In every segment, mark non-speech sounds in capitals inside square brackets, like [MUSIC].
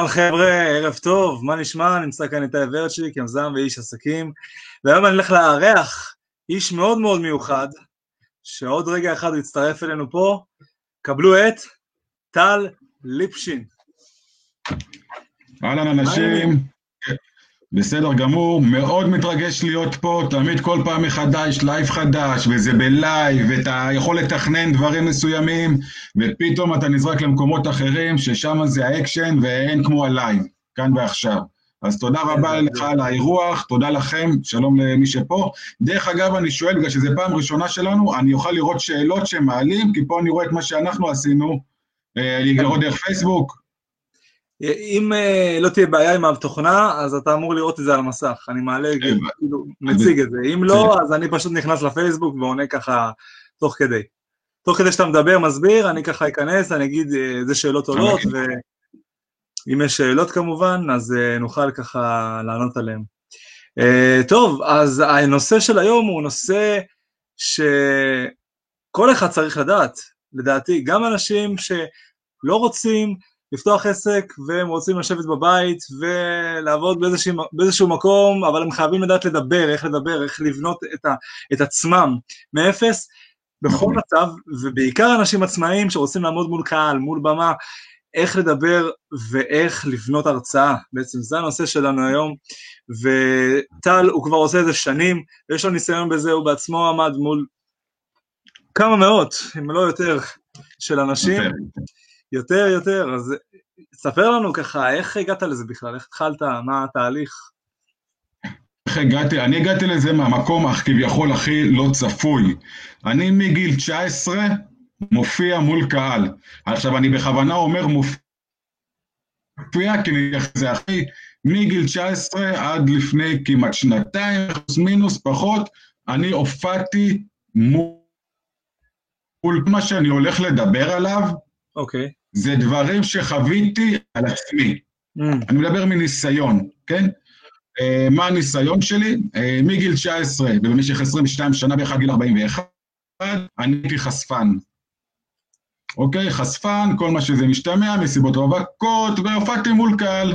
אהלן חבר'ה, ערב טוב, מה נשמע? נמצא כאן איתי ורצ'יק, יזם ואיש עסקים, והיום אני הולך לארח איש מאוד מאוד מיוחד, שעוד רגע אחד הוא יצטרף אלינו פה, קבלו את טל ליפשין. אהלן אנשים, בסדר גמור, מאוד מתרגש להיות פה, תמיד כל פעם מחדש, לייב חדש, וזה בלייב, ואתה יכול לתכנן דברים מסוימים, ופתאום אתה נזרק למקומות אחרים, ששם זה האקשן ואין כמו הלייב, כאן ועכשיו. אז תודה רבה לך על האירוח, תודה לכם, שלום למי שפה. דרך אגב, אני שואל, בגלל שזו פעם ראשונה שלנו, אני אוכל לראות שאלות שמעלים, כי פה אני רואה את מה שאנחנו עשינו, אה, לראות דרך פייסבוק, אם אה, לא תהיה בעיה עם התוכנה, אז אתה אמור לראות את זה על המסך, אני מעלה, כאילו, מציג את זה. אם לא, אז אני פשוט נכנס לפייסבוק ועונה ככה תוך כדי. תוך כדי שאתה מדבר, מסביר, אני ככה אכנס, אני אגיד איזה שאלות עולות, ואם יש שאלות כמובן, אז uh, נוכל ככה לענות עליהן. טוב, אז הנושא של היום הוא נושא שכל אחד צריך לדעת, לדעתי, גם אנשים שלא רוצים, לפתוח עסק והם רוצים לשבת בבית ולעבוד באיזשהו, באיזשהו מקום, אבל הם חייבים לדעת לדבר, איך לדבר, איך לבנות את, ה, את עצמם מאפס בכל. מצב, ובעיקר אנשים עצמאיים שרוצים לעמוד מול קהל, מול במה, איך לדבר ואיך לבנות הרצאה, בעצם זה הנושא שלנו היום, וטל הוא כבר עושה את זה שנים, ויש לו ניסיון בזה, הוא בעצמו עמד מול כמה מאות, אם לא יותר, של אנשים. יותר, יותר, אז ספר לנו ככה, איך הגעת לזה בכלל? איך התחלת? מה התהליך? איך הגעתי? אני הגעתי לזה מהמקום כביכול הכי לא צפוי. אני מגיל 19 מופיע מול קהל. עכשיו, אני בכוונה אומר מופיע, כי אני זה הכי, מגיל 19 עד לפני כמעט שנתיים, מינוס פחות, אני הופעתי מול מה שאני הולך לדבר עליו. אוקיי. Okay. זה דברים שחוויתי על עצמי. Mm. אני מדבר מניסיון, כן? Uh, מה הניסיון שלי? Uh, מגיל 19 ובמשך 22 שנה באחד גיל 41, אני הייתי חשפן. אוקיי? חשפן, כל מה שזה משתמע, מסיבות רווקות, והופעתי מול קהל.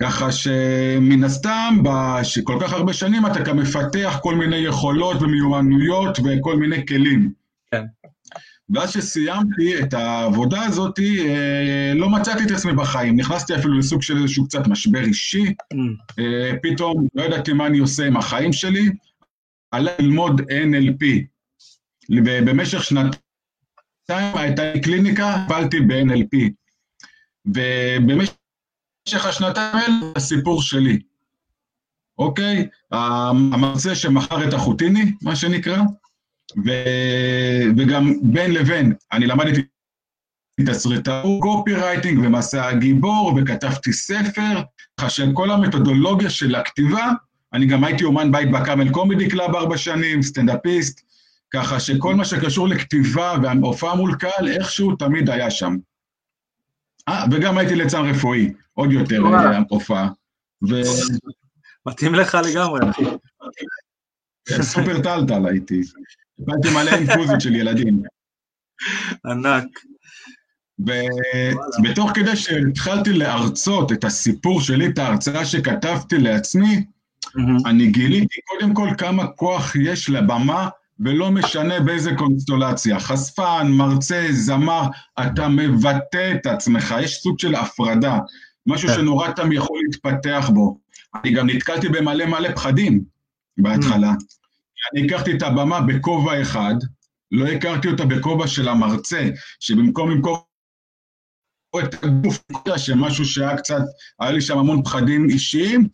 ככה שמן הסתם, בכל כך הרבה שנים אתה גם מפתח כל מיני יכולות ומיומנויות וכל מיני כלים. ואז שסיימתי את העבודה הזאת, אה, לא מצאתי את עצמי בחיים. נכנסתי אפילו לסוג של איזשהו קצת משבר אישי. Mm. אה, פתאום לא ידעתי מה אני עושה עם החיים שלי. עלה ללמוד NLP. ובמשך שנתיים הייתה לי קליניקה, פעלתי ב-NLP. ובמשך השנתיים האלה, הסיפור שלי. אוקיי? המרצה שמכר את החוטיני, מה שנקרא. וגם בין לבין, אני למדתי תסריטאות, קופי רייטינג ומסע הגיבור, וכתבתי ספר, ככה שכל המתודולוגיה של הכתיבה, אני גם הייתי אומן בית בקאמל קומדי קלאב ארבע שנים, סטנדאפיסט, ככה שכל מה שקשור לכתיבה וההופעה מול קהל, איכשהו תמיד היה שם. אה, וגם הייתי ליצן רפואי, עוד יותר אה, הופעה. ו... מתאים לך לגמרי. סופר טלטל הייתי. קיבלתי מלא אינפוזיות של ילדים. ענק. ובתוך כדי שהתחלתי להרצות את הסיפור שלי, את ההרצאה שכתבתי לעצמי, אני גיליתי קודם כל כמה כוח יש לבמה, ולא משנה באיזה קונסטולציה. חשפן, מרצה, זמר, אתה מבטא את עצמך, יש סוג של הפרדה, משהו כן. שנורא אתה יכול להתפתח בו. אני גם נתקלתי במלא מלא פחדים בהתחלה. אני הכרתי את הבמה בכובע אחד, לא הכרתי אותה בכובע של המרצה, שבמקום למכור את הגוף, שמשהו שהיה קצת, היה לי שם המון פחדים אישיים,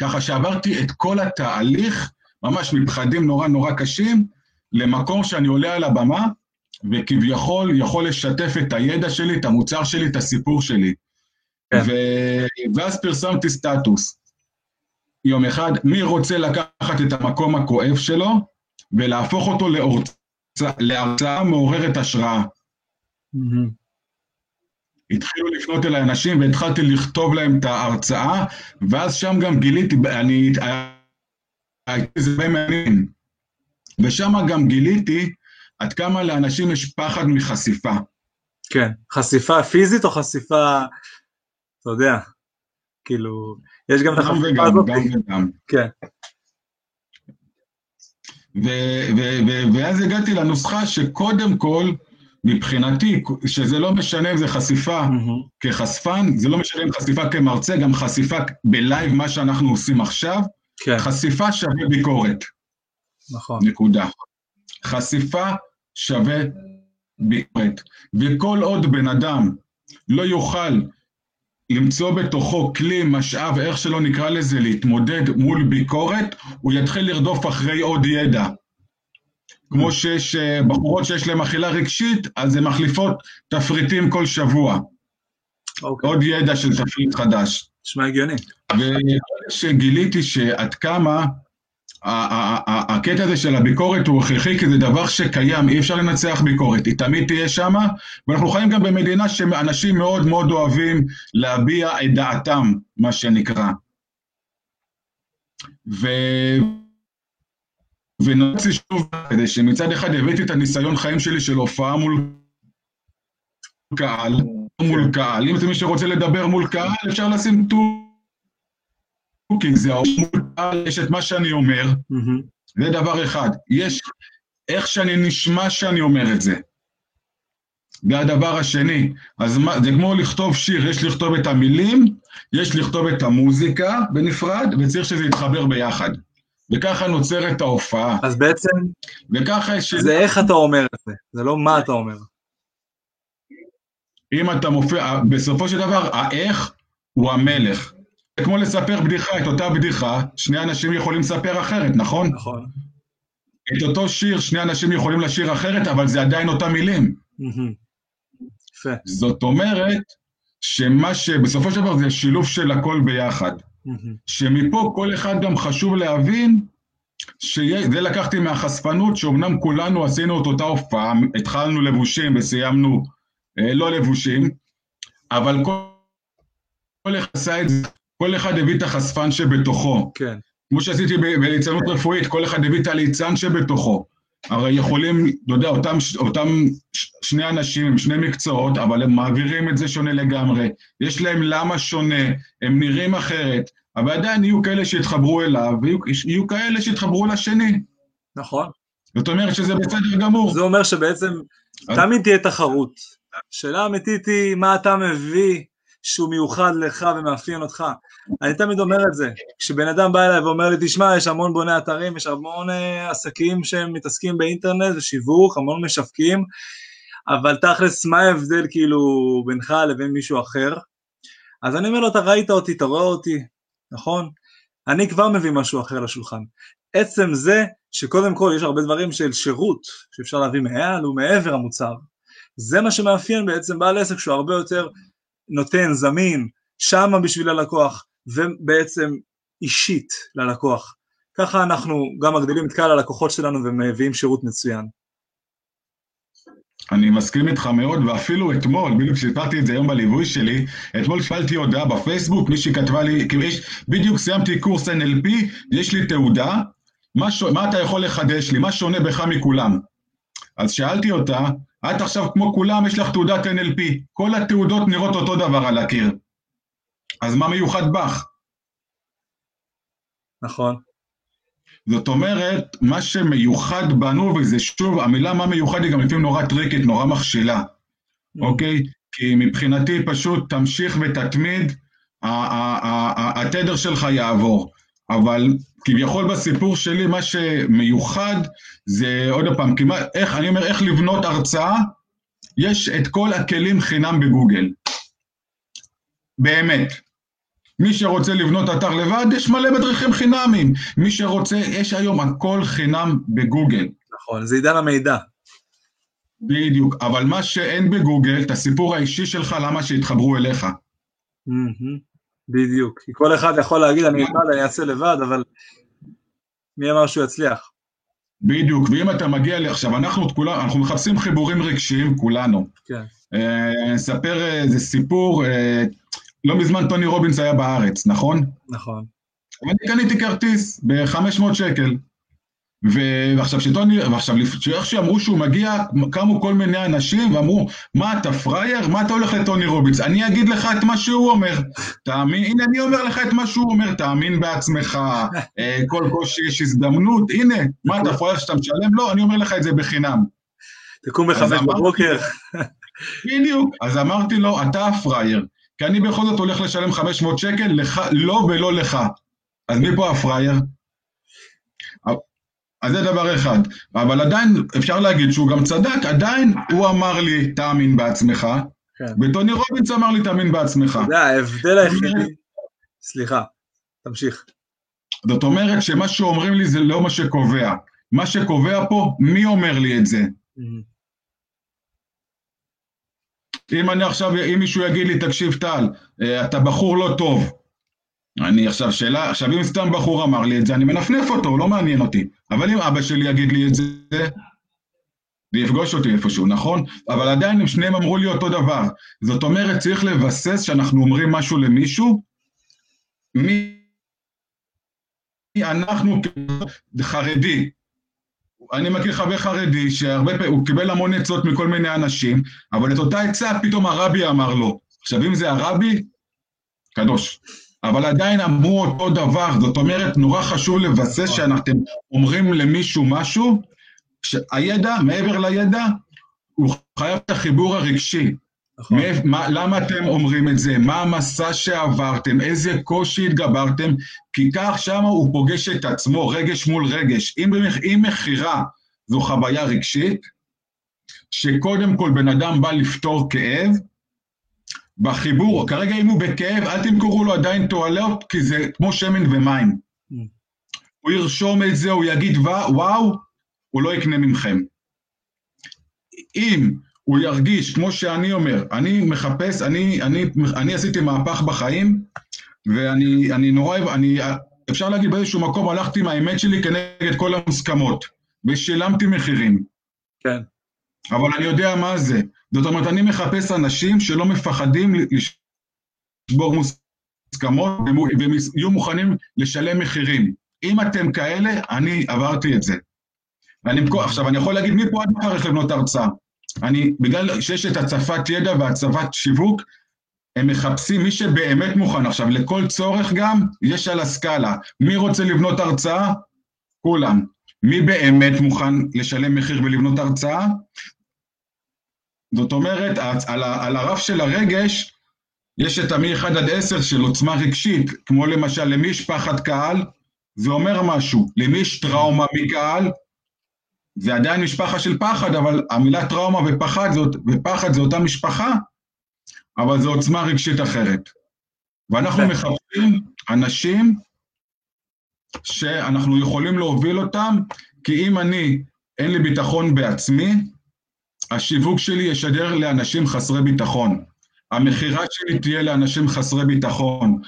ככה שעברתי את כל התהליך, ממש מפחדים נורא נורא קשים, למקום שאני עולה על הבמה, וכביכול יכול לשתף את הידע שלי, את המוצר שלי, את הסיפור שלי. כן. ו... ואז פרסמתי סטטוס. יום אחד, מי רוצה לקחת את המקום הכואב שלו ולהפוך אותו להרצאה, מעוררת השראה. Mm-hmm. התחילו לפנות אליי אנשים והתחלתי לכתוב להם את ההרצאה, ואז שם גם גיליתי, אני... הייתי זה מעניין. ושם גם גיליתי עד כמה לאנשים יש פחד מחשיפה. כן, חשיפה פיזית או חשיפה אתה יודע, כאילו, יש גם את החפיפה הזאת. גם וגם. כן. ואז הגעתי לנוסחה שקודם כל, מבחינתי, שזה לא משנה אם זה חשיפה mm-hmm. כחשפן, זה לא משנה אם חשיפה כמרצה, גם חשיפה בלייב, מה שאנחנו עושים עכשיו, כן. חשיפה שווה ביקורת. נכון. נקודה. חשיפה שווה ביקורת. וכל עוד בן אדם לא יוכל למצוא בתוכו כלי, משאב, איך שלא נקרא לזה, להתמודד מול ביקורת, הוא יתחיל לרדוף אחרי עוד ידע. כמו שיש אה, בחורות שיש להן אכילה רגשית, אז הן מחליפות תפריטים כל שבוע. Okay. אוקיי. עוד ידע של תפריט חדש. נשמע הגיוני. ושגיליתי שעד כמה הקטע הזה של הביקורת הוא הכרחי, כי זה דבר שקיים, אי אפשר לנצח ביקורת, היא תמיד תהיה שמה, ואנחנו חיים גם במדינה שאנשים מאוד מאוד אוהבים להביע את דעתם, מה שנקרא. ו... ונוציא שוב, כדי שמצד אחד הבאתי את הניסיון חיים שלי של הופעה מול קהל, מול קהל, אם זה מי שרוצה לדבר מול קהל, אפשר לשים טור כי זה מול יש את מה שאני אומר, זה דבר אחד. יש איך שאני נשמע שאני אומר את זה. והדבר השני, אז מה, זה כמו לכתוב שיר, יש לכתוב את המילים, יש לכתוב את המוזיקה בנפרד, וצריך שזה יתחבר ביחד. וככה נוצרת ההופעה. אז בעצם, וככה יש... זה איך אתה אומר את זה, זה לא מה אתה אומר. אם אתה מופיע, בסופו של דבר, האיך הוא המלך. זה כמו לספר בדיחה, את אותה בדיחה, שני אנשים יכולים לספר אחרת, נכון? נכון. את אותו שיר, שני אנשים יכולים לשיר אחרת, אבל זה עדיין אותם מילים. יפה. זאת אומרת, שמה שבסופו של דבר זה שילוב של הכל ביחד. שמפה כל אחד גם חשוב להבין, שזה לקחתי מהחשפנות, שאומנם כולנו עשינו את אותה הופעה, התחלנו לבושים וסיימנו אה, לא לבושים, אבל כל, כל אחד עשה את זה כל אחד הביא את החשפן שבתוכו. כן. כמו שעשיתי בליצנות רפואית, כל אחד הביא את הליצן שבתוכו. הרי יכולים, אתה יודע, אותם, אותם שני אנשים שני מקצועות, אבל הם מעבירים את זה שונה לגמרי. יש להם למה שונה, הם נראים אחרת, אבל עדיין יהיו כאלה שיתחברו אליו, ויהיו כאלה שיתחברו לשני. נכון. זאת אומרת שזה בסדר גמור. זה אומר שבעצם תמיד תהיה תחרות. שאלה אמיתית היא, מה אתה מביא שהוא מיוחד לך ומאפיין אותך. אני תמיד אומר את זה, כשבן אדם בא אליי ואומר לי, תשמע, יש המון בוני אתרים, יש המון uh, עסקים שהם מתעסקים באינטרנט ושיווק, המון משווקים, אבל תכלס, מה ההבדל כאילו בינך לבין מישהו אחר? אז אני אומר לו, אתה ראית אותי, אתה רואה אותי, נכון? אני כבר מביא משהו אחר לשולחן. עצם זה שקודם כל יש הרבה דברים של שירות שאפשר להביא מעל ומעבר המוצר, זה מה שמאפיין בעצם בעל עסק שהוא הרבה יותר נותן, זמין, שמה בשביל הלקוח, ובעצם אישית ללקוח. ככה אנחנו גם מגדילים את קהל הלקוחות שלנו ומביאים שירות מצוין. אני מסכים איתך מאוד, ואפילו אתמול, בדיוק כשסיפרתי את זה היום בליווי שלי, אתמול קיבלתי הודעה בפייסבוק, מישהי כתבה לי, כאילו יש, בדיוק סיימתי קורס NLP, יש לי תעודה, מה, ש... מה אתה יכול לחדש לי, מה שונה בך מכולם? אז שאלתי אותה, את עכשיו כמו כולם, יש לך תעודת NLP. כל התעודות נראות אותו דבר על הקיר. אז מה מיוחד בך? נכון. זאת אומרת, מה שמיוחד בנו, וזה שוב, המילה מה מיוחד היא גם לפעמים נורא טריקית, נורא מכשילה. אוקיי? כי מבחינתי פשוט תמשיך ותתמיד, התדר שלך יעבור. אבל כביכול בסיפור שלי, מה שמיוחד זה, עוד פעם, כמעט, איך, אני אומר, איך לבנות הרצאה, יש את כל הכלים חינם בגוגל. באמת. מי שרוצה לבנות אתר לבד, יש מלא מדריכים חינמים. מי שרוצה, יש היום הכל חינם בגוגל. נכון, זה עידן המידע. בדיוק, אבל מה שאין בגוגל, את הסיפור האישי שלך, למה שיתחברו אליך. בדיוק, כי כל אחד יכול להגיד, אני אקרא, אני אעשה לבד, אבל מי אמר שהוא יצליח? בדיוק, ואם אתה מגיע לי עכשיו, אנחנו כולנו, אנחנו מחפשים חיבורים רגשיים, כולנו. כן. נספר אה, איזה סיפור, אה, לא מזמן טוני רובינס היה בארץ, נכון? נכון. ואני קניתי כרטיס ב-500 שקל, ועכשיו שטוני, ועכשיו איך שאמרו שהוא מגיע, קמו כל מיני אנשים ואמרו, מה אתה פראייר? מה אתה הולך לטוני רוביץ? אני אגיד לך את מה שהוא אומר. תאמין, הנה אני אומר לך את מה שהוא אומר, תאמין בעצמך, אה, כל קושי יש הזדמנות, הנה, מה אתה פראייר שאתה משלם? לא, אני אומר לך את זה בחינם. תקום בחמש בבוקר. בדיוק, אז אמרתי לו, אתה הפראייר, כי אני בכל זאת הולך לשלם 500 שקל, לך, לא ולא לך. אז מי פה הפראייר? אז זה דבר אחד. אבל עדיין, אפשר להגיד שהוא גם צדק, עדיין הוא אמר לי, תאמין בעצמך, כן. וטוני רובינס אמר לי, תאמין בעצמך. אתה יודע, ההבדל היחידי... סליחה, תמשיך. זאת אומרת שמה שאומרים לי זה לא מה שקובע. מה שקובע פה, מי אומר לי את זה? אם אני עכשיו, אם מישהו יגיד לי, תקשיב טל, אה, אתה בחור לא טוב, אני עכשיו, שאלה, עכשיו אם סתם בחור אמר לי את זה, אני מנפנף אותו, לא מעניין אותי. אבל אם אבא שלי יגיד לי את זה, זה יפגוש אותי איפשהו, נכון? אבל עדיין הם שניהם אמרו לי אותו דבר. זאת אומרת, צריך לבסס שאנחנו אומרים משהו למישהו, מי אנחנו חרדי. אני מכיר חבר חרדי שהרבה פעמים, הוא קיבל המון עצות מכל מיני אנשים, אבל את אותה עצה פתאום הרבי אמר לו. עכשיו, אם זה הרבי, קדוש. אבל עדיין אמרו אותו דבר, זאת אומרת, נורא חשוב לבסס שאתם אומרים למישהו משהו, שהידע, מעבר לידע, הוא חייב את החיבור הרגשי. נכון. מה, למה אתם אומרים את זה? מה המסע שעברתם? איזה קושי התגברתם? כי כך שמה הוא פוגש את עצמו, רגש מול רגש. אם, אם מכירה זו חוויה רגשית, שקודם כל בן אדם בא לפתור כאב, בחיבור, כרגע אם הוא בכאב, אל תמכרו לו עדיין תועלות, כי זה כמו שמן ומים. Mm. הוא ירשום את זה, הוא יגיד וואו, הוא לא יקנה ממכם. אם הוא ירגיש, כמו שאני אומר, אני מחפש, אני, אני, אני עשיתי מהפך בחיים, ואני נורא, אני, אפשר להגיד באיזשהו מקום, הלכתי עם האמת שלי כנגד כל המוסכמות, ושילמתי מחירים. כן. אבל אני יודע מה זה. זאת אומרת, אני מחפש אנשים שלא מפחדים לשבור מוסכמות והם יהיו מוכנים לשלם מחירים. אם אתם כאלה, אני עברתי את זה. ואני, עכשיו, אני יכול להגיד מפה עד מחר איך לבנות הרצאה. אני, בגלל שיש את הצפת ידע והצפת שיווק, הם מחפשים מי שבאמת מוכן. עכשיו, לכל צורך גם, יש על הסקאלה. מי רוצה לבנות הרצאה? כולם. מי באמת מוכן לשלם מחיר ולבנות הרצאה? זאת אומרת, על, על הרף של הרגש, יש את המ-1 עד 10 של עוצמה רגשית, כמו למשל, למי יש פחד קהל? זה אומר משהו. למי יש טראומה מקהל? זה עדיין משפחה של פחד, אבל המילה טראומה ופחד, זאת, ופחד זה אותה משפחה, אבל זו עוצמה רגשית אחרת. ואנחנו מחפשים אנשים שאנחנו יכולים להוביל אותם, כי אם אני, אין לי ביטחון בעצמי, השיווק שלי ישדר לאנשים חסרי ביטחון. המכירה שלי תהיה לאנשים חסרי ביטחון.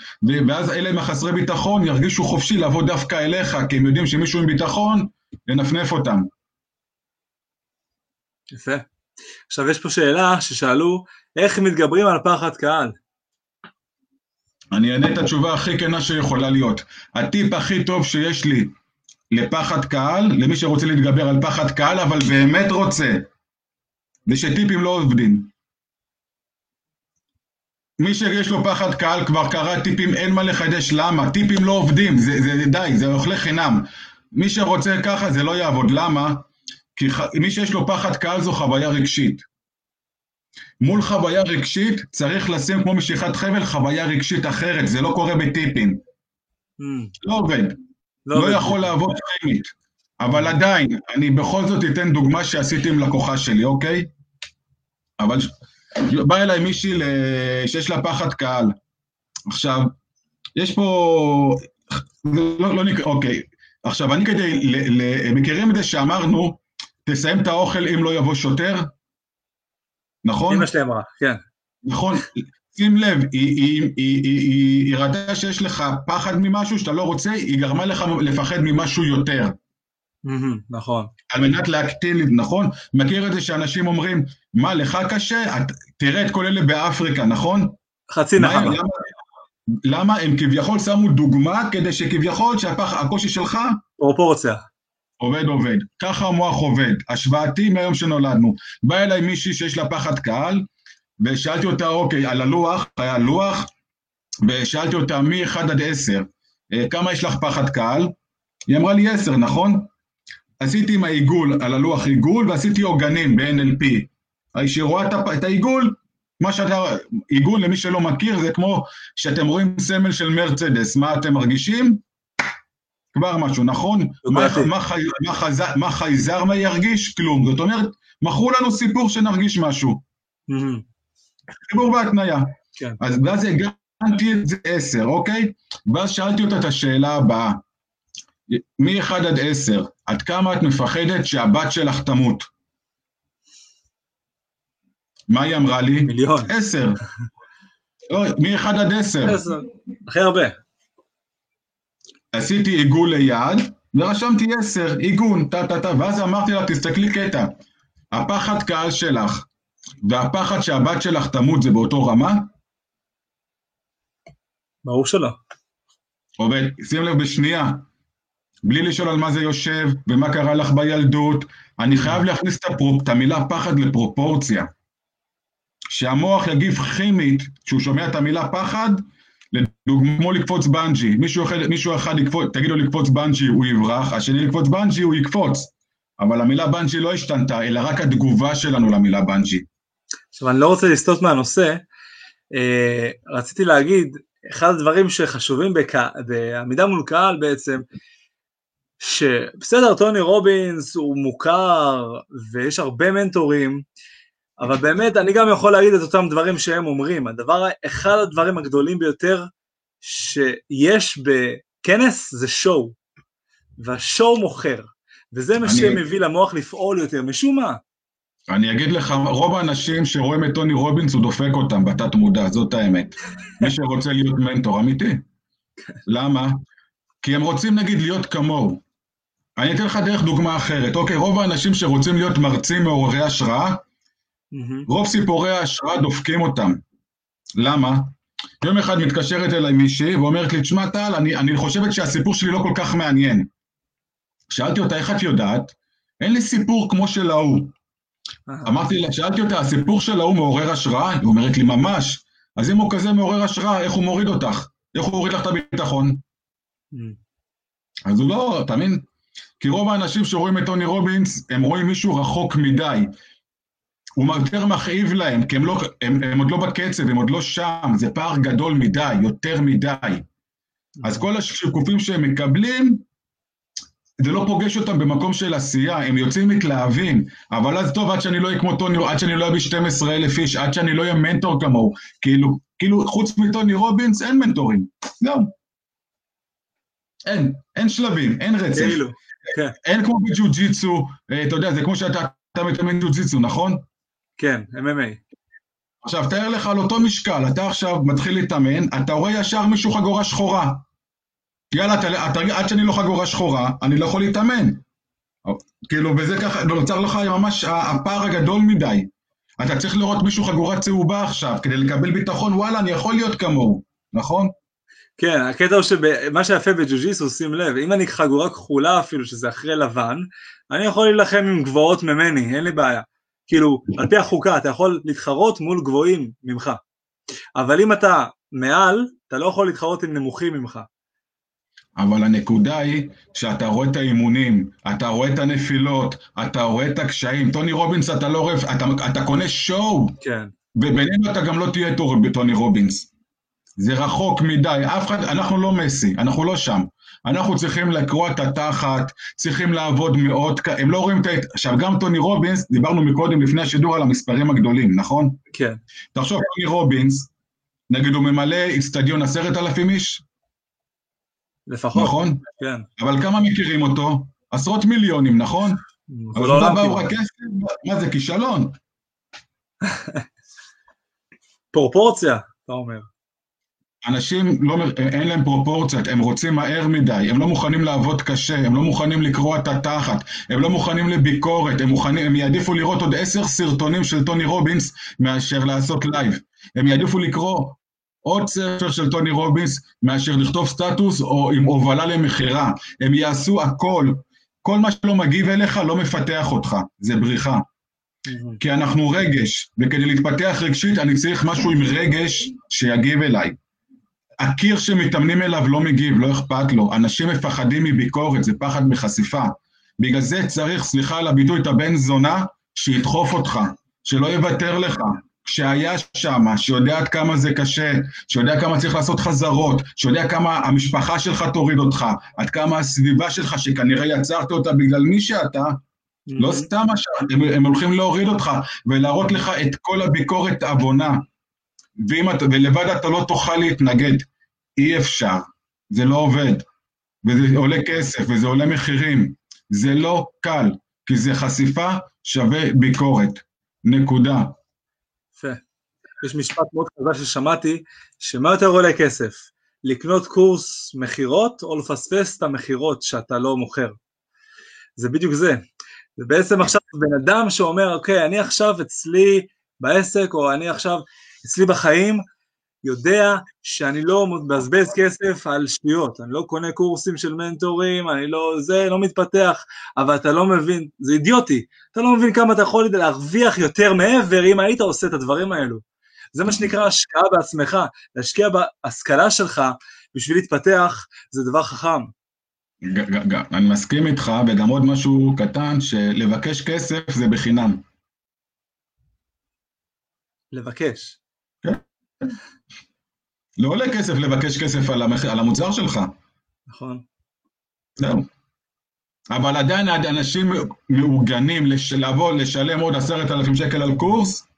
ואז אלה עם החסרי ביטחון ירגישו חופשי לבוא דווקא אליך, כי הם יודעים שמישהו עם ביטחון, ינפנף אותם. יפה. עכשיו יש פה שאלה ששאלו, איך מתגברים על פחד קהל? אני אענה את התשובה הכי כנה שיכולה להיות. הטיפ הכי טוב שיש לי לפחד קהל, למי שרוצה להתגבר על פחד קהל, אבל באמת רוצה, זה שטיפים לא עובדים. מי שיש לו פחד קהל כבר קרא טיפים, אין מה לחדש, למה? טיפים לא עובדים, זה, זה, זה די, זה אוכלי חינם. מי שרוצה ככה זה לא יעבוד, למה? כי ח... מי שיש לו פחד קהל זו חוויה רגשית. מול חוויה רגשית צריך לשים כמו משיכת חבל חוויה רגשית אחרת, זה לא קורה בטיפים. Mm. לא עובד. לא, לא יכול לעבוד כימית. אבל עדיין, אני בכל זאת אתן דוגמה שעשיתי עם לקוחה שלי, אוקיי? אבל בא אליי מישהי שיש לה פחד קהל. עכשיו, יש פה... לא, לא נקרא, אוקיי. עכשיו, אני כדי... ל, ל, מכירים את זה שאמרנו, תסיים את האוכל אם לא יבוא שוטר? נכון? אמא שלי אמרה, כן. נכון. שים לב, היא, היא, היא, היא, היא ראתה שיש לך פחד ממשהו שאתה לא רוצה, היא גרמה לך לפחד ממשהו יותר. נכון. על מנת להקטין, נכון? מכיר את זה שאנשים אומרים, מה, לך קשה? תראה את כל אלה באפריקה, נכון? חצי נחמה. למה, למה הם כביכול שמו דוגמה כדי שכביכול שהקושי שלך... פרופורציה. עובד, עובד. ככה המוח עובד, השוואתי מהיום שנולדנו. בא אליי מישהי שיש לה פחד קהל, ושאלתי אותה, אוקיי, על הלוח, היה לוח, ושאלתי אותה מ-1 עד 10, אה, כמה יש לך פחד קהל? היא אמרה לי 10, נכון? עשיתי עם העיגול, על הלוח עיגול, ועשיתי עוגנים ב-NLP. כשהיא רואה את העיגול, מה שאתה, עיגול למי שלא מכיר, זה כמו שאתם רואים סמל של מרצדס, מה אתם מרגישים? כבר משהו, נכון? מה, מה, מה, מה חייזר מה ירגיש? כלום. זאת אומרת, מכרו לנו סיפור שנרגיש משהו. חיבור והתניה. כן. אז ואז הגנתי את זה עשר, אוקיי? ואז שאלתי אותה את השאלה הבאה. מ-1 עד 10, עד כמה את מפחדת שהבת שלך תמות? מה היא אמרה לי? מיליון. 10. לא, מ-1 עד 10. 10, הכי הרבה. עשיתי עיגול ליד, ורשמתי 10, עיגון, טה-טה-טה, ואז אמרתי לה, תסתכלי קטע, הפחד קהל שלך והפחד שהבת שלך תמות זה באותו רמה? ברור שלא. עובד, שים לב בשנייה, בלי לשאול על מה זה יושב ומה קרה לך בילדות, אני חייב להכניס את, הפרופ, את המילה פחד לפרופורציה. שהמוח יגיב כימית, כשהוא שומע את המילה פחד, לדוגמה לקפוץ בנג'י, מישהו מישהו אחד יקפוץ, תגיד לו לקפוץ בנג'י, הוא יברח, השני לקפוץ בנג'י, הוא יקפוץ. אבל המילה בנג'י לא השתנתה, אלא רק התגובה שלנו למילה בנג'י. עכשיו, אני לא רוצה לסטות מהנושא, אה, רציתי להגיד, אחד הדברים שחשובים. בעמידה מול קהל בעצם, שבסדר, טוני רובינס הוא מוכר ויש הרבה מנטורים, אבל באמת אני גם יכול להגיד את אותם דברים שהם אומרים. הדבר, אחד הדברים הגדולים ביותר שיש בכנס זה שואו, והשואו מוכר, וזה מה אני... שמביא למוח לפעול יותר, משום מה. אני אגיד לך, רוב האנשים שרואים את טוני רובינס, הוא דופק אותם בתת מודע, זאת האמת. מי שרוצה להיות מנטור אמיתי. למה? כי הם רוצים נגיד להיות כמוהו. אני אתן לך דרך דוגמה אחרת. אוקיי, רוב האנשים שרוצים להיות מרצים מעוררי השראה. רוב סיפורי ההשראה דופקים אותם. למה? יום אחד מתקשרת אליי מישהי ואומרת לי, תשמע טל, אני, אני חושבת שהסיפור שלי לא כל כך מעניין. שאלתי אותה, איך את יודעת? אין לי סיפור כמו של ההוא. אמרתי לה, שאלתי אותה, הסיפור של ההוא מעורר השראה? היא אומרת לי, ממש. אז אם הוא כזה מעורר השראה, איך הוא מוריד אותך? איך הוא מוריד לך את הביטחון? אז הוא לא, אתה מבין? כי רוב האנשים שרואים את טוני רובינס, הם רואים מישהו רחוק מדי. הוא יותר מכאיב להם, כי הם, לא, הם, הם עוד לא בקצב, הם עוד לא שם, זה פער גדול מדי, יותר מדי. אז כל השיקופים שהם מקבלים, זה לא פוגש אותם במקום של עשייה, הם יוצאים מתלהבים, אבל אז טוב, עד שאני לא אהיה כמו טוני, עד שאני לא אביא 12 אלף איש, עד שאני לא אהיה מנטור כמוהו, כאילו, כאילו, חוץ מטוני רובינס, אין מנטורים, זהו. אין, אין שלבים, אין רצף. כאילו, כן. אין כמו בג'ו-ג'יצו, אה, אתה יודע, זה כמו שאתה מתאמן ג'ו-ג'יצו, נכון? כן, MMA. עכשיו, תאר לך על אותו משקל, אתה עכשיו מתחיל להתאמן, אתה רואה ישר מישהו חגורה שחורה. יאללה, אתה, עד שאני לא חגורה שחורה, אני לא יכול להתאמן. כאילו, וזה ככה, נוצר לך ממש הפער הגדול מדי. אתה צריך לראות מישהו חגורה צהובה עכשיו, כדי לקבל ביטחון, וואלה, אני יכול להיות כמוהו, נכון? כן, הקטע הוא שמה שיפה בג'ו-ג'יסו, שים לב, אם אני חגורה כחולה אפילו, שזה אחרי לבן, אני יכול להילחם עם גבוהות ממני, אין לי בעיה. כאילו, על פי החוקה, אתה יכול להתחרות מול גבוהים ממך. אבל אם אתה מעל, אתה לא יכול להתחרות עם נמוכים ממך. אבל הנקודה היא שאתה רואה את האימונים, אתה רואה את הנפילות, אתה רואה את הקשיים. טוני רובינס, אתה לא רואה, אתה, אתה קונה שואו. כן. ובינינו אתה גם לא תהיה תור בטוני רובינס. זה רחוק מדי, אף אחד, אנחנו לא מסי, אנחנו לא שם. אנחנו צריכים לקרוע את התחת, צריכים לעבוד מאוד, הם לא רואים את ה... עכשיו, גם טוני רובינס, דיברנו מקודם לפני השידור על המספרים הגדולים, נכון? כן. תחשוב, טוני רובינס, נגיד הוא ממלא איצטדיון עשרת אלפים איש? לפחות. נכון? כן. אבל כמה מכירים אותו? עשרות מיליונים, נכון? אבל לא באו רק כסף, מה זה כישלון? [LAUGHS] פרופורציה, אתה אומר. אנשים, לא, אין להם פרופורציות, הם רוצים מהר מדי, הם לא מוכנים לעבוד קשה, הם לא מוכנים לקרוע את התחת, הם לא מוכנים לביקורת, הם, מוכנים, הם יעדיפו לראות עוד עשר סרטונים של טוני רובינס מאשר לעשות לייב. הם יעדיפו לקרוא עוד ספר של טוני רובינס מאשר לכתוב סטטוס או עם הובלה למכירה. הם יעשו הכל. כל מה שלא מגיב אליך לא מפתח אותך, זה בריחה. כי אנחנו רגש, וכדי להתפתח רגשית אני צריך משהו עם רגש שיגיב אליי. הקיר שמתאמנים אליו לא מגיב, לא אכפת לו. אנשים מפחדים מביקורת, זה פחד מחשיפה. בגלל זה צריך, סליחה על הביטוי, את הבן זונה שידחוף אותך, שלא יוותר לך. כשהיה שם, שיודע עד כמה זה קשה, שיודע כמה צריך לעשות חזרות, שיודע כמה המשפחה שלך תוריד אותך, עד כמה הסביבה שלך, שכנראה יצרת אותה בגלל מי שאתה, mm-hmm. לא סתם הם, הם הולכים להוריד אותך ולהראות לך את כל הביקורת עוונה. ואם אתה, ולבד אתה לא תוכל להתנגד. אי אפשר, זה לא עובד. וזה עולה כסף, וזה עולה מחירים. זה לא קל, כי זה חשיפה שווה ביקורת. נקודה. יפה. יש משפט מאוד חזק ששמעתי, שמה יותר עולה כסף? לקנות קורס מכירות או לפספס את המכירות שאתה לא מוכר? זה בדיוק זה. זה בעצם עכשיו בן אדם שאומר, אוקיי, אני עכשיו אצלי בעסק, או אני עכשיו אצלי בחיים, יודע שאני לא מבזבז כסף על שטויות, אני לא קונה קורסים של מנטורים, אני לא זה, לא מתפתח, אבל אתה לא מבין, זה אידיוטי, אתה לא מבין כמה אתה יכול להרוויח יותר מעבר אם היית עושה את הדברים האלו. זה מה שנקרא השקעה בעצמך, להשקיע בהשכלה שלך בשביל להתפתח, זה דבר חכם. אני מסכים איתך, וגם עוד משהו קטן, שלבקש כסף זה בחינם. לבקש. לא עולה כסף לבקש כסף על, המח... על המוצר שלך. נכון. זהו. אבל עדיין אנשים מעוגנים לש... לבוא, לשלם עוד עשרת אלפים שקל על קורס,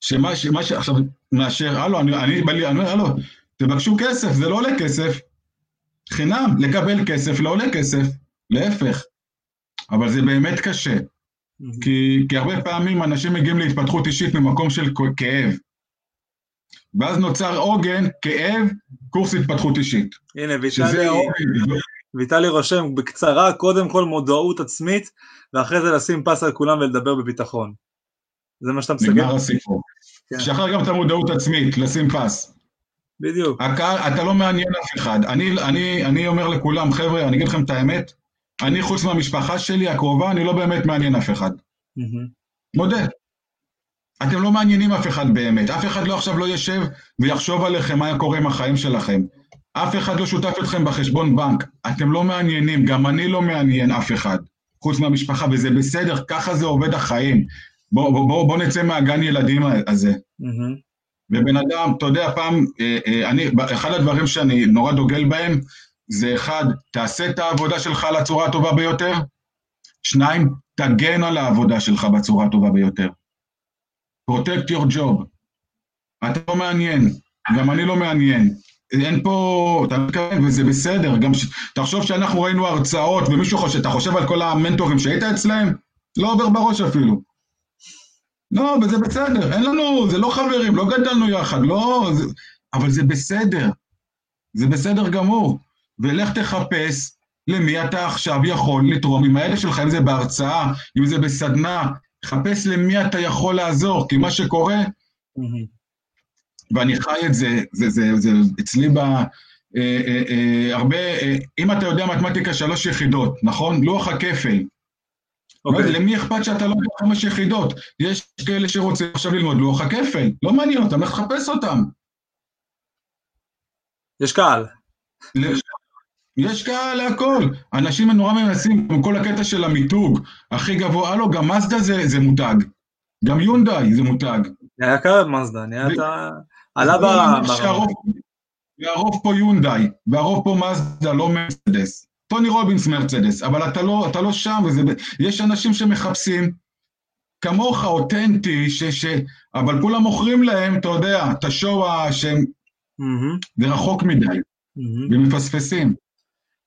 שמה ש... ש... עכשיו מאשר, הלו, אני, אני בא לי, אני אומר, הלו, תבקשו כסף, זה לא עולה כסף. חינם, לקבל כסף לא עולה כסף, להפך. אבל זה באמת קשה. כי, כי הרבה פעמים אנשים מגיעים להתפתחות אישית ממקום של כאב. ואז נוצר עוגן, כאב, קורס התפתחות אישית. הנה, ויטלי, ויטלי רושם בקצרה, קודם כל מודעות עצמית, ואחרי זה לשים פס על כולם ולדבר בביטחון. זה מה שאתה מסתכל? נגמר הסיפור. כן. שחרר גם את המודעות עצמית, לשים פס. בדיוק. הקהל, אתה לא מעניין אף אחד. אני, אני, אני אומר לכולם, חבר'ה, אני אגיד לכם את האמת, אני חוץ מהמשפחה שלי הקרובה, אני לא באמת מעניין אף אחד. Mm-hmm. מודה. אתם לא מעניינים אף אחד באמת, אף אחד לא עכשיו לא יושב ויחשוב עליכם מה קורה עם החיים שלכם. אף אחד לא שותף אתכם בחשבון בנק, אתם לא מעניינים, גם אני לא מעניין אף אחד, חוץ מהמשפחה, וזה בסדר, ככה זה עובד החיים. בואו בוא, בוא, בוא נצא מהגן ילדים הזה. Mm-hmm. ובן אדם, אתה יודע, פעם, אה, אה, אני, אחד הדברים שאני נורא דוגל בהם, זה אחד, תעשה את העבודה שלך על הצורה הטובה ביותר, שניים, תגן על העבודה שלך בצורה הטובה ביותר. Protect your job. אתה לא מעניין, גם אני לא מעניין. אין פה, אתה מתכוון, וזה בסדר, גם ש... תחשוב שאנחנו ראינו הרצאות ומישהו חושב, אתה חושב על כל המנטורים שהיית אצלהם? לא עובר בראש אפילו. לא, וזה בסדר, אין לנו, זה לא חברים, לא גדלנו יחד, לא, זה, אבל זה בסדר, זה בסדר גמור. ולך תחפש למי אתה עכשיו יכול לתרום עם האלה שלך, אם זה בהרצאה, אם זה בסדנה, חפש למי אתה יכול לעזור, כי מה שקורה, ואני חי את זה, זה, זה, זה אצלי ב... אה, אה, אה, הרבה, אה, אם אתה יודע מתמטיקה שלוש יחידות, נכון? לוח הכפל. Okay. אוקיי. למי אכפת שאתה לא יודע חמש יחידות? יש כאלה שרוצים עכשיו ללמוד לוח הכפל, לא מעניין אותם, לך תחפש אותם. יש קהל. יש קהל להכל. אנשים נורא מנסים, עם כל הקטע של המיתוג הכי גבוה, הלו, גם מזדה זה, זה מותג. גם יונדאי זה מותג. היה קרב מזדה, נהיית... עלה ברמה. והרוב פה יונדאי, והרוב פה מזדה, לא מרצדס. טוני רובינס מרצדס, אבל אתה לא, אתה לא שם, וזה... יש אנשים שמחפשים כמוך, אותנטי, ש, ש... אבל כולם מוכרים להם, אתה יודע, את השואו שהם... Mm-hmm. זה רחוק מדי, mm-hmm. ומפספסים.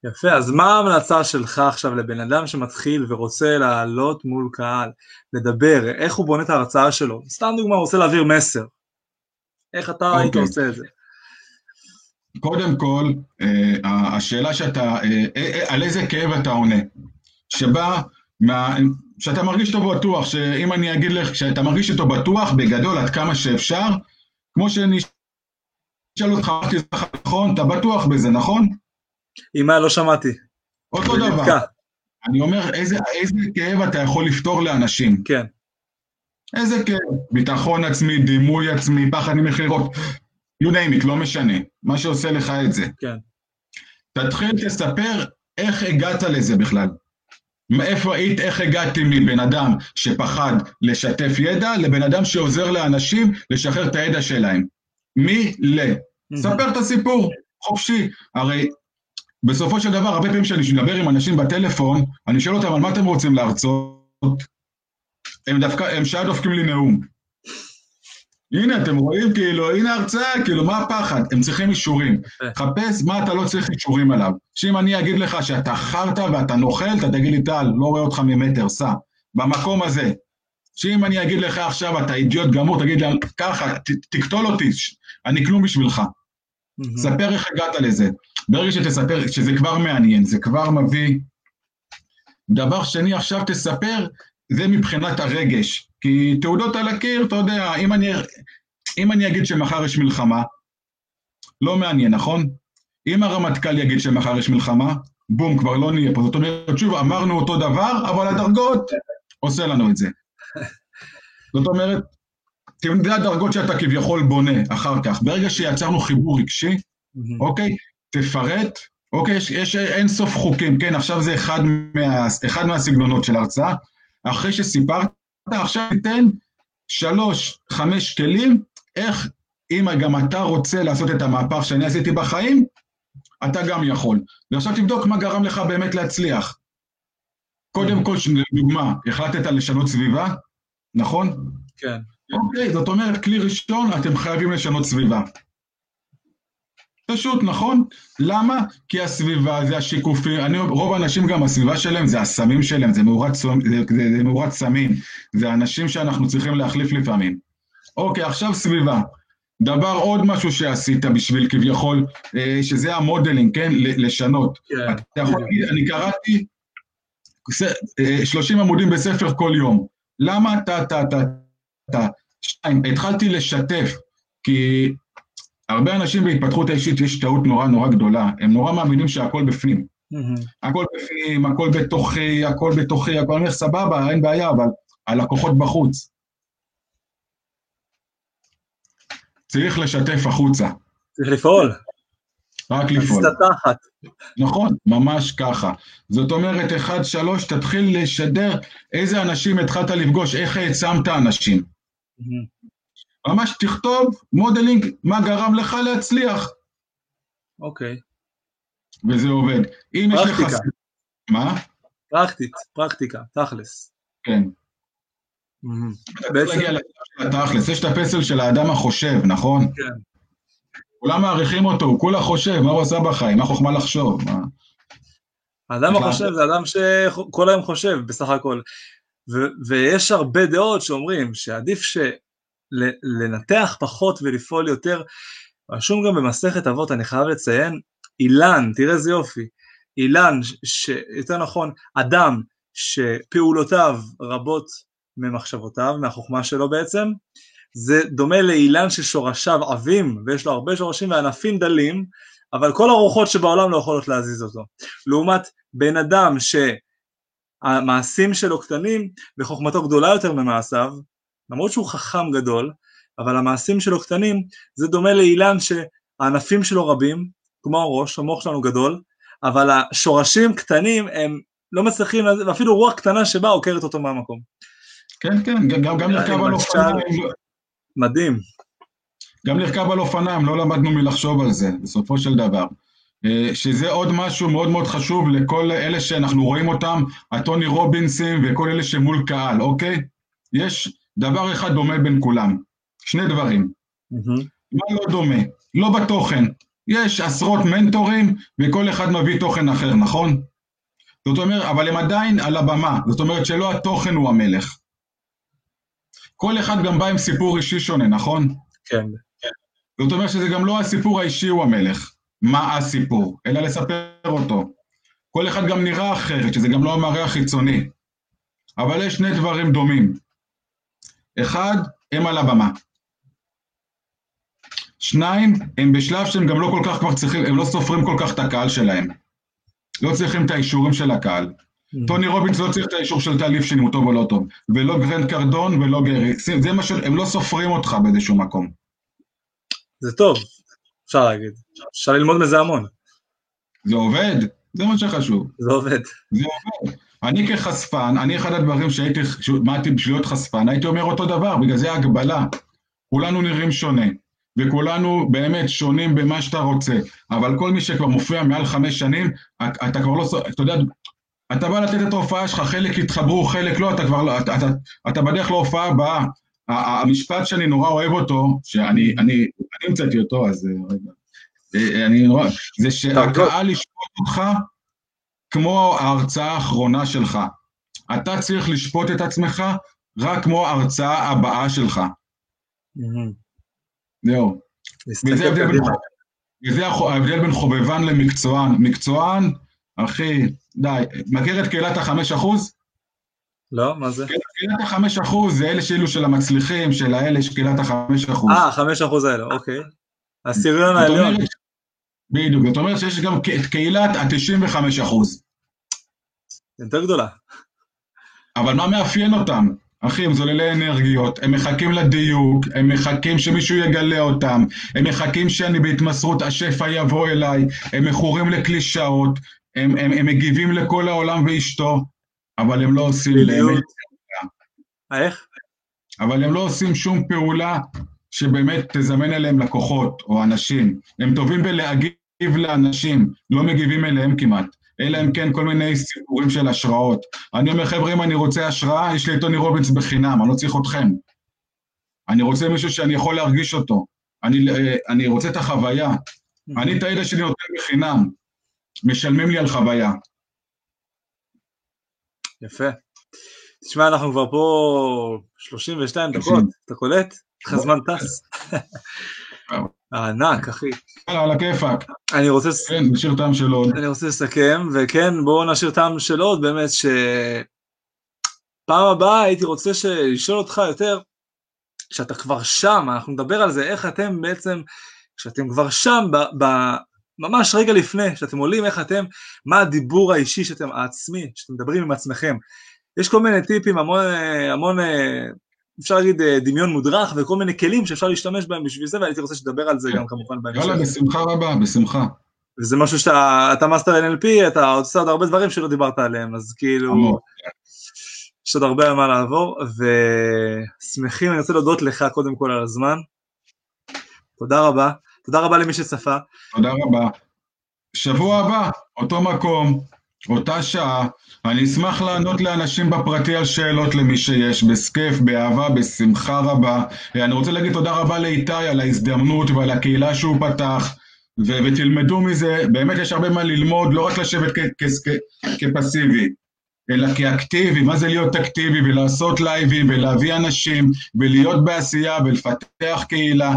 יפה, אז מה ההמלצה שלך עכשיו לבן אדם שמתחיל ורוצה לעלות מול קהל, לדבר, איך הוא בונה את ההרצאה שלו? סתם דוגמה, הוא רוצה להעביר מסר. איך אתה okay. היית אוקיי. עושה את זה? קודם כל, אה, השאלה שאתה, אה, אה, על איזה כאב אתה עונה? שבא, מה, שאתה מרגיש אותו בטוח, שאם אני אגיד לך, שאתה מרגיש אותו בטוח, בגדול, עד כמה שאפשר, כמו שאני אשאל אותך, נכון, אתה בטוח בזה, נכון? עם מה? לא שמעתי. אותו דבר. אני אומר, איזה, איזה כאב אתה יכול לפתור לאנשים? כן. איזה כאב? ביטחון עצמי, דימוי עצמי, פחד ממכירות, you name it, לא משנה. מה שעושה לך את זה. כן. תתחיל, תספר איך הגעת לזה בכלל. מאיפה היית, איך הגעתי מבן אדם שפחד לשתף ידע, לבן אדם שעוזר לאנשים לשחרר את הידע שלהם. מי ל... ספר את הסיפור, חופשי. הרי בסופו של דבר, הרבה פעמים כשאני מדבר עם אנשים בטלפון, אני שואל אותם על מה אתם רוצים להרצות, הם דווקא, הם שעה דופקים לי נאום. הנה, אתם רואים, כאילו, הנה הרצאה, כאילו, מה הפחד? הם צריכים אישורים. חפש מה אתה לא צריך אישורים עליו. שאם אני אגיד לך שאתה חרטא ואתה נוכל, אתה תגיד לי, טל, לא רואה אותך ממטר, סע. במקום הזה. שאם אני אגיד לך עכשיו, אתה אידיוט גמור, תגיד לי, ככה, תקטול אותי, אני כלום בשבילך. ספר איך הגעת לזה. ברגע שתספר, שזה כבר מעניין, זה כבר מביא... דבר שני, עכשיו תספר, זה מבחינת הרגש. כי תעודות על הקיר, אתה יודע, אם אני, אם אני אגיד שמחר יש מלחמה, לא מעניין, נכון? אם הרמטכ"ל יגיד שמחר יש מלחמה, בום, כבר לא נהיה פה. זאת אומרת, שוב, אמרנו אותו דבר, אבל הדרגות עושה לנו את זה. זאת אומרת, זה הדרגות שאתה כביכול בונה אחר כך. ברגע שיצרנו חיבור רגשי. אוקיי, תפרט, אוקיי, יש, יש אין סוף חוקים, כן, עכשיו זה אחד, מה, אחד מהסגנונות של ההרצאה. אחרי שסיפרת, עכשיו תיתן שלוש, חמש כלים, איך, אם גם אתה רוצה לעשות את המהפך שאני עשיתי בחיים, אתה גם יכול. ועכשיו תבדוק מה גרם לך באמת להצליח. קודם כל, לדוגמה, החלטת לשנות סביבה, נכון? כן. אוקיי, זאת אומרת, כלי ראשון, אתם חייבים לשנות סביבה. פשוט, נכון? למה? כי הסביבה זה השיקופים, אני, רוב האנשים גם הסביבה שלהם זה הסמים שלהם, זה מאורת, זה, זה, זה מאורת סמים, זה אנשים שאנחנו צריכים להחליף לפעמים. אוקיי, עכשיו סביבה. דבר עוד משהו שעשית בשביל כביכול, אה, שזה המודלינג, כן? לשנות. כן. אתה יכול להגיד, אני קראתי 30 אה, עמודים בספר כל יום. למה? אתה, אתה, אתה, אתה. שתיים, התחלתי לשתף, כי הרבה אנשים בהתפתחות האישית יש טעות נורא נורא גדולה, הם נורא מאמינים שהכל בפנים. הכל בפנים, הכל בתוכי, הכל בתוכי, הכל אומר סבבה, אין בעיה, אבל הלקוחות בחוץ. צריך לשתף החוצה. צריך לפעול. רק לפעול. מסתתחת. נכון, ממש ככה. זאת אומרת, אחד, שלוש, תתחיל לשדר איזה אנשים התחלת לפגוש, איך העצמת אנשים. ממש תכתוב modeling, מה גרם לך להצליח. אוקיי. וזה עובד. אם יש לך... פרקטיקה. מה? פרקטית, פרקטיקה, תכלס. כן. בעצם... לתכלס, יש את הפסל של האדם החושב, נכון? כן. כולם מעריכים אותו, הוא כולה חושב, מה הוא עשה בחיים, מה חוכמה לחשוב? האדם החושב זה אדם שכל היום חושב, בסך הכל. ויש הרבה דעות שאומרים שעדיף ש... לנתח פחות ולפעול יותר. רשום גם במסכת אבות, אני חייב לציין, אילן, תראה איזה יופי, אילן, שיותר נכון, אדם שפעולותיו רבות ממחשבותיו, מהחוכמה שלו בעצם, זה דומה לאילן ששורשיו עבים ויש לו הרבה שורשים וענפים דלים, אבל כל הרוחות שבעולם לא יכולות להזיז אותו. לעומת בן אדם שהמעשים שלו קטנים וחוכמתו גדולה יותר ממעשיו, למרות שהוא חכם גדול, אבל המעשים שלו קטנים, זה דומה לאילן שהענפים שלו רבים, כמו הראש, המוח שלנו גדול, אבל השורשים קטנים הם לא מצליחים, ואפילו רוח קטנה שבאה עוקרת אותו מהמקום. כן, כן, גם, גם לרכב על אופניים. מדהים. גם לרכב על אופניים, לא למדנו מלחשוב על זה, בסופו של דבר. אה, שזה עוד משהו מאוד מאוד חשוב לכל אלה שאנחנו רואים אותם, הטוני רובינסים וכל אלה שמול קהל, אוקיי? יש דבר אחד דומה בין כולם, שני דברים. Mm-hmm. מה לא דומה? לא בתוכן. יש עשרות מנטורים וכל אחד מביא תוכן אחר, נכון? זאת אומרת, אבל הם עדיין על הבמה, זאת אומרת שלא התוכן הוא המלך. כל אחד גם בא עם סיפור אישי שונה, נכון? כן. זאת אומרת שזה גם לא הסיפור האישי הוא המלך, מה הסיפור, אלא לספר אותו. כל אחד גם נראה אחרת, שזה גם לא המראה החיצוני. אבל יש שני דברים דומים. אחד, הם על הבמה. שניים, הם בשלב שהם גם לא כל כך כבר צריכים, הם לא סופרים כל כך את הקהל שלהם. לא צריכים את האישורים של הקהל. טוני רובינס לא צריך את האישור של טל ליפשין אם הוא טוב או לא טוב, ולא גרנט קרדון ולא גרי, זה מה שהם לא סופרים אותך באיזשהו מקום. זה טוב, אפשר להגיד, אפשר ללמוד מזה המון. זה עובד, זה מה שחשוב. זה עובד. זה עובד. אני כחשפן, אני אחד הדברים שהייתי, באתי בשביל להיות חשפן, הייתי אומר אותו דבר, בגלל זה הגבלה. כולנו נראים שונה, וכולנו באמת שונים במה שאתה רוצה, אבל כל מי שכבר מופיע מעל חמש שנים, אתה כבר לא, אתה יודע, אתה בא לתת את ההופעה שלך, חלק יתחברו, חלק לא, אתה כבר לא, אתה, אתה, אתה בדרך להופעה הבאה. המשפט שאני נורא אוהב אותו, שאני אני, אני המצאתי אותו, אז אה, רגע, אני נורא, זה שהקהל ישפוט אותך כמו ההרצאה האחרונה שלך. אתה צריך לשפוט את עצמך רק כמו ההרצאה הבאה שלך. זהו. וזה ההבדל בין חובבן למקצוען. מקצוען, אחי, די, מכיר את קהילת החמש אחוז? לא, מה זה? קהילת החמש אחוז זה אלה שאלו של המצליחים, של האלה, של קהילת החמש אחוז. אה, החמש אחוז האלה, אוקיי. הסיריון העליון. בדיוק, זאת אומרת שיש גם את קהילת ה-95 אחוז. יותר גדולה. אבל מה מאפיין אותם? אחי, הם זוללי אנרגיות, הם מחכים לדיוק, הם מחכים שמישהו יגלה אותם, הם מחכים שאני בהתמסרות, השפע יבוא אליי, הם מכורים לקלישאות, הם, הם, הם מגיבים לכל העולם ואשתו, אבל הם לא עושים באמת... איך? אבל הם לא עושים שום פעולה שבאמת תזמן אליהם לקוחות או אנשים. הם טובים בלהגיב לאנשים, לא מגיבים אליהם כמעט. אלא אם כן כל מיני סיפורים של השראות. אני אומר, חבר'ה, אם אני רוצה השראה, יש לי את טוני רובינס בחינם, אני לא צריך אתכם. אני רוצה מישהו שאני יכול להרגיש אותו. אני, אה, אני רוצה את החוויה. אני את הידע שלי נותן בחינם. משלמים לי על חוויה. יפה. תשמע, אנחנו כבר פה 32 דקות, אתה קולט? איך הזמן טס. ענק, אחי. יאללה, על הכיפאק. אני רוצה... כן, נשאיר טעם של עוד. אני רוצה לסכם, וכן, בואו נשאיר טעם של עוד, באמת, ש... פעם הבאה הייתי רוצה לשאול אותך יותר, כשאתה כבר שם, אנחנו נדבר על זה, איך אתם בעצם, כשאתם כבר שם, ב, ב, ממש רגע לפני, שאתם עולים, איך אתם, מה הדיבור האישי שאתם, העצמי, שאתם מדברים עם עצמכם. יש כל מיני טיפים, המון, המון אפשר להגיד אה, דמיון מודרך וכל מיני כלים שאפשר להשתמש בהם בשביל זה, והייתי רוצה שתדבר על זה גם כמובן בהמשך. יאללה, בשמחה רבה, בשמחה. וזה משהו שאתה מאסטר NLP, אתה עושה עוד הרבה דברים שלא דיברת עליהם, אז כאילו, יש עוד הרבה על מה לעבור, ושמחים, אני רוצה להודות לך קודם כל על הזמן. תודה רבה. תודה רבה למי שצפה. תודה רבה. שבוע הבא, אותו מקום, אותה שעה, אני אשמח לענות לאנשים בפרטי על שאלות למי שיש, בכיף, באהבה, בשמחה רבה. אני רוצה להגיד תודה רבה לאיתי על ההזדמנות ועל הקהילה שהוא פתח, ו- ותלמדו מזה, באמת יש הרבה מה ללמוד, לא רק לשבת כפסיבי. אלא כאקטיבי, מה זה להיות אקטיבי? ולעשות לייבים ולהביא אנשים ולהיות בעשייה ולפתח קהילה,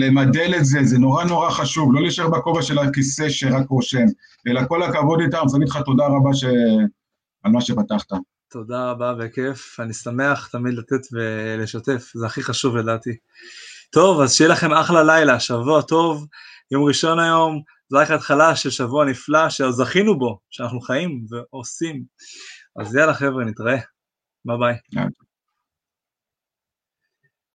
למדל את זה, זה נורא נורא חשוב, לא להישאר בכובע של הכיסא שרק רושם, אלא כל הכבוד איתם, אז אני לך תודה רבה ש... על מה שפתחת. תודה רבה וכיף, אני שמח תמיד לתת ולשתף, זה הכי חשוב לדעתי. טוב, אז שיהיה לכם אחלה לילה, שבוע טוב, יום ראשון היום, זו רק התחלה של שבוע נפלא שזכינו בו, שאנחנו חיים ועושים. אז יאללה חבר'ה, נתראה. ביי ביי.